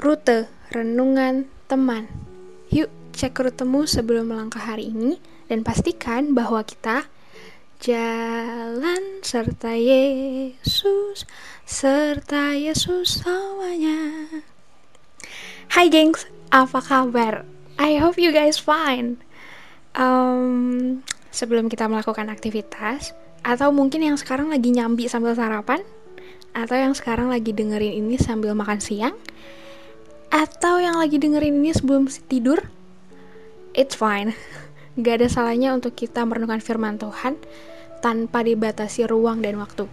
Rute Renungan Teman Yuk cek rutemu sebelum melangkah hari ini dan pastikan bahwa kita jalan serta Yesus serta Yesus semuanya. Hai gengs, apa kabar? I hope you guys fine. Um, sebelum kita melakukan aktivitas, atau mungkin yang sekarang lagi nyambi sambil sarapan, atau yang sekarang lagi dengerin ini sambil makan siang, atau yang lagi dengerin ini sebelum tidur, it's fine. Gak ada salahnya untuk kita merenungkan firman Tuhan tanpa dibatasi ruang dan waktu.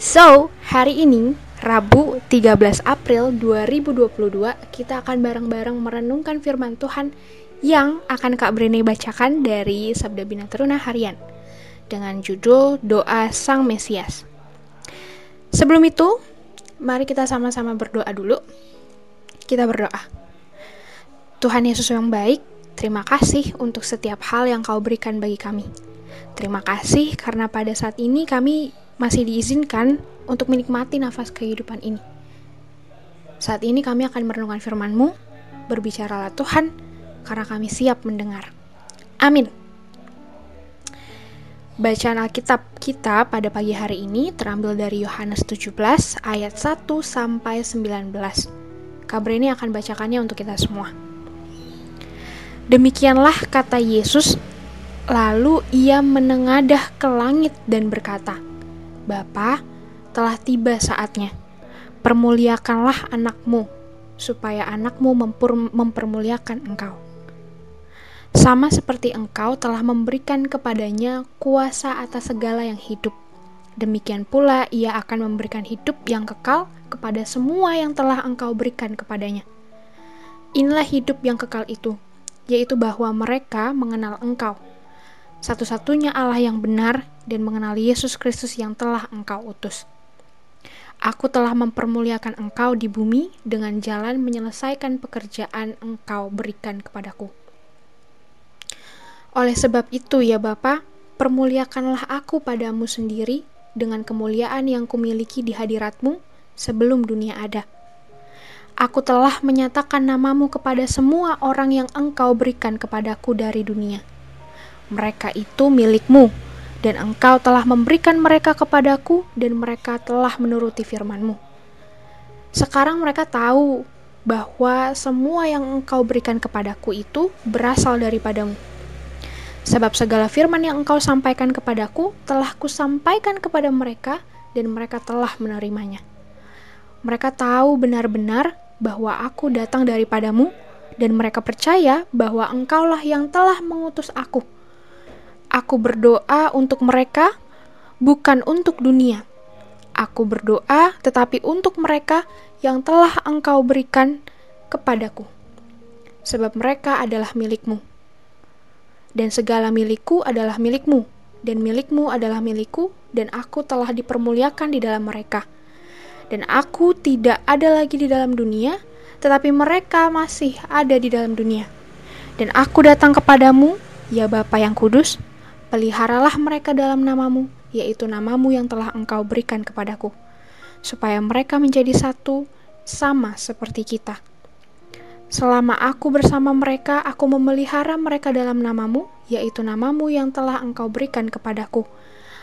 So, hari ini, Rabu 13 April 2022, kita akan bareng-bareng merenungkan firman Tuhan yang akan Kak Brene bacakan dari Sabda Bina Teruna Harian dengan judul Doa Sang Mesias. Sebelum itu, mari kita sama-sama berdoa dulu. Kita berdoa. Tuhan Yesus yang baik, terima kasih untuk setiap hal yang kau berikan bagi kami. Terima kasih karena pada saat ini kami masih diizinkan untuk menikmati nafas kehidupan ini. Saat ini kami akan merenungkan firman-Mu, berbicaralah Tuhan, karena kami siap mendengar. Amin. Bacaan Alkitab kita pada pagi hari ini terambil dari Yohanes 17 ayat 1 sampai 19. Kabar ini akan bacakannya untuk kita semua. Demikianlah kata Yesus, lalu ia menengadah ke langit dan berkata, Bapa, telah tiba saatnya. Permuliakanlah anakmu, supaya anakmu mempermuliakan engkau. Sama seperti engkau telah memberikan kepadanya kuasa atas segala yang hidup. Demikian pula ia akan memberikan hidup yang kekal kepada semua yang telah engkau berikan kepadanya. Inilah hidup yang kekal itu, yaitu bahwa mereka mengenal engkau, satu-satunya Allah yang benar dan mengenal Yesus Kristus yang telah engkau utus. Aku telah mempermuliakan engkau di bumi dengan jalan menyelesaikan pekerjaan engkau berikan kepadaku. Oleh sebab itu ya Bapa, permuliakanlah aku padamu sendiri dengan kemuliaan yang kumiliki di hadiratmu sebelum dunia ada. Aku telah menyatakan namamu kepada semua orang yang engkau berikan kepadaku dari dunia. Mereka itu milikmu, dan engkau telah memberikan mereka kepadaku, dan mereka telah menuruti firmanmu. Sekarang mereka tahu bahwa semua yang engkau berikan kepadaku itu berasal daripadamu. Sebab segala firman yang engkau sampaikan kepadaku telah kusampaikan kepada mereka, dan mereka telah menerimanya. Mereka tahu benar-benar bahwa aku datang daripadamu, dan mereka percaya bahwa engkaulah yang telah mengutus aku. Aku berdoa untuk mereka, bukan untuk dunia. Aku berdoa tetapi untuk mereka yang telah engkau berikan kepadaku. Sebab mereka adalah milikmu. Dan segala milikku adalah milikmu, dan milikmu adalah milikku, dan aku telah dipermuliakan di dalam mereka.' Dan aku tidak ada lagi di dalam dunia, tetapi mereka masih ada di dalam dunia. Dan aku datang kepadamu, ya Bapa yang kudus, peliharalah mereka dalam namamu, yaitu namamu yang telah engkau berikan kepadaku, supaya mereka menjadi satu, sama seperti kita. Selama aku bersama mereka, aku memelihara mereka dalam namamu, yaitu namamu yang telah engkau berikan kepadaku,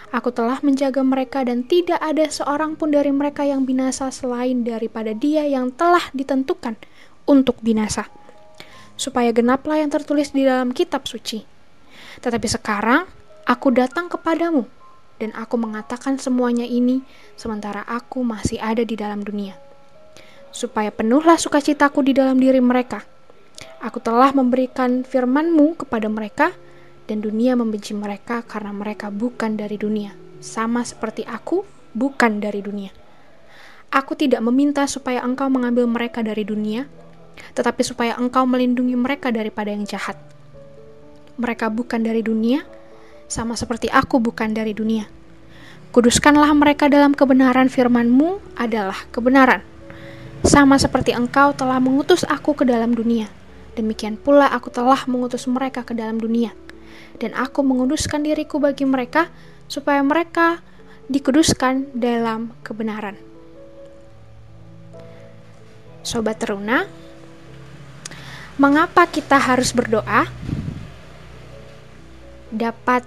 Aku telah menjaga mereka dan tidak ada seorang pun dari mereka yang binasa selain daripada dia yang telah ditentukan untuk binasa. Supaya genaplah yang tertulis di dalam kitab suci. Tetapi sekarang aku datang kepadamu dan aku mengatakan semuanya ini sementara aku masih ada di dalam dunia. Supaya penuhlah sukacitaku di dalam diri mereka. Aku telah memberikan firmanmu kepada mereka, dan dunia membenci mereka karena mereka bukan dari dunia, sama seperti aku bukan dari dunia. Aku tidak meminta supaya engkau mengambil mereka dari dunia, tetapi supaya engkau melindungi mereka daripada yang jahat. Mereka bukan dari dunia, sama seperti aku bukan dari dunia. Kuduskanlah mereka dalam kebenaran firmanmu adalah kebenaran. Sama seperti engkau telah mengutus aku ke dalam dunia, demikian pula aku telah mengutus mereka ke dalam dunia dan aku menguduskan diriku bagi mereka, supaya mereka dikuduskan dalam kebenaran. Sobat Teruna, mengapa kita harus berdoa? Dapat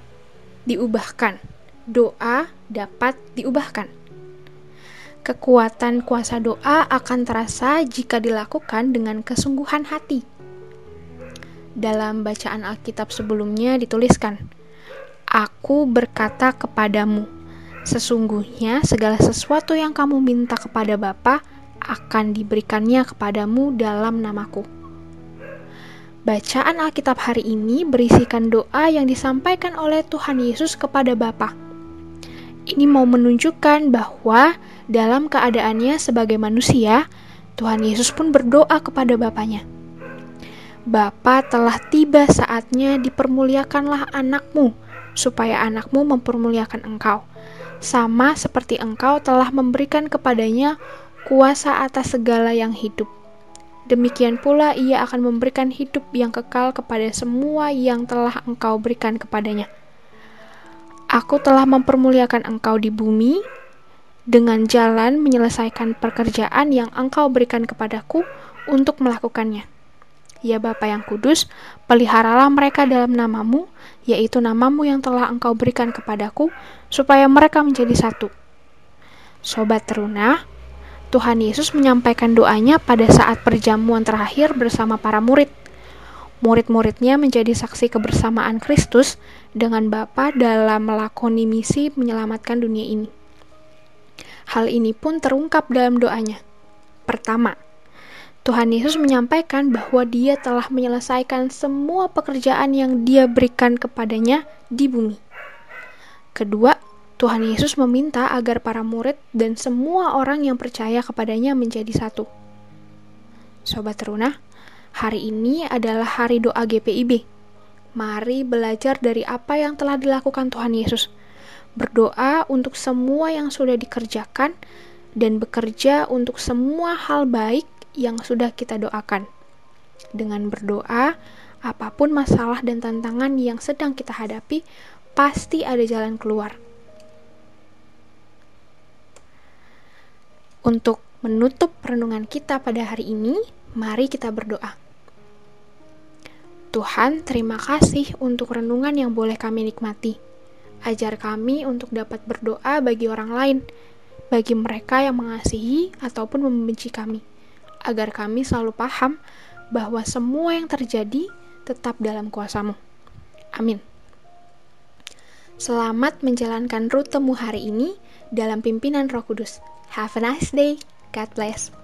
diubahkan. Doa dapat diubahkan. Kekuatan kuasa doa akan terasa jika dilakukan dengan kesungguhan hati. Dalam bacaan Alkitab sebelumnya dituliskan, "Aku berkata kepadamu, sesungguhnya segala sesuatu yang kamu minta kepada Bapa akan diberikannya kepadamu dalam namaku. Bacaan Alkitab hari ini berisikan doa yang disampaikan oleh Tuhan Yesus kepada Bapa. Ini mau menunjukkan bahwa dalam keadaannya sebagai manusia, Tuhan Yesus pun berdoa kepada Bapaknya. Bapa telah tiba saatnya dipermuliakanlah anakmu, supaya anakmu mempermuliakan engkau, sama seperti engkau telah memberikan kepadanya kuasa atas segala yang hidup. Demikian pula ia akan memberikan hidup yang kekal kepada semua yang telah engkau berikan kepadanya. Aku telah mempermuliakan engkau di bumi dengan jalan menyelesaikan pekerjaan yang engkau berikan kepadaku untuk melakukannya. Ya Bapa yang kudus, peliharalah mereka dalam namamu, yaitu namamu yang telah engkau berikan kepadaku, supaya mereka menjadi satu. Sobat teruna, Tuhan Yesus menyampaikan doanya pada saat perjamuan terakhir bersama para murid. Murid-muridnya menjadi saksi kebersamaan Kristus dengan Bapa dalam melakoni misi menyelamatkan dunia ini. Hal ini pun terungkap dalam doanya. Pertama, Tuhan Yesus menyampaikan bahwa Dia telah menyelesaikan semua pekerjaan yang Dia berikan kepadanya di bumi. Kedua, Tuhan Yesus meminta agar para murid dan semua orang yang percaya kepadanya menjadi satu. Sobat Teruna, hari ini adalah hari doa GPIB. Mari belajar dari apa yang telah dilakukan Tuhan Yesus. Berdoa untuk semua yang sudah dikerjakan dan bekerja untuk semua hal baik yang sudah kita doakan. Dengan berdoa, apa pun masalah dan tantangan yang sedang kita hadapi, pasti ada jalan keluar. Untuk menutup renungan kita pada hari ini, mari kita berdoa. Tuhan, terima kasih untuk renungan yang boleh kami nikmati. Ajar kami untuk dapat berdoa bagi orang lain, bagi mereka yang mengasihi ataupun membenci kami, agar kami selalu paham bahwa semua yang terjadi tetap dalam kuasamu. Amin. Selamat menjalankan rutemu hari ini dalam pimpinan Roh Kudus. Have a nice day. God bless.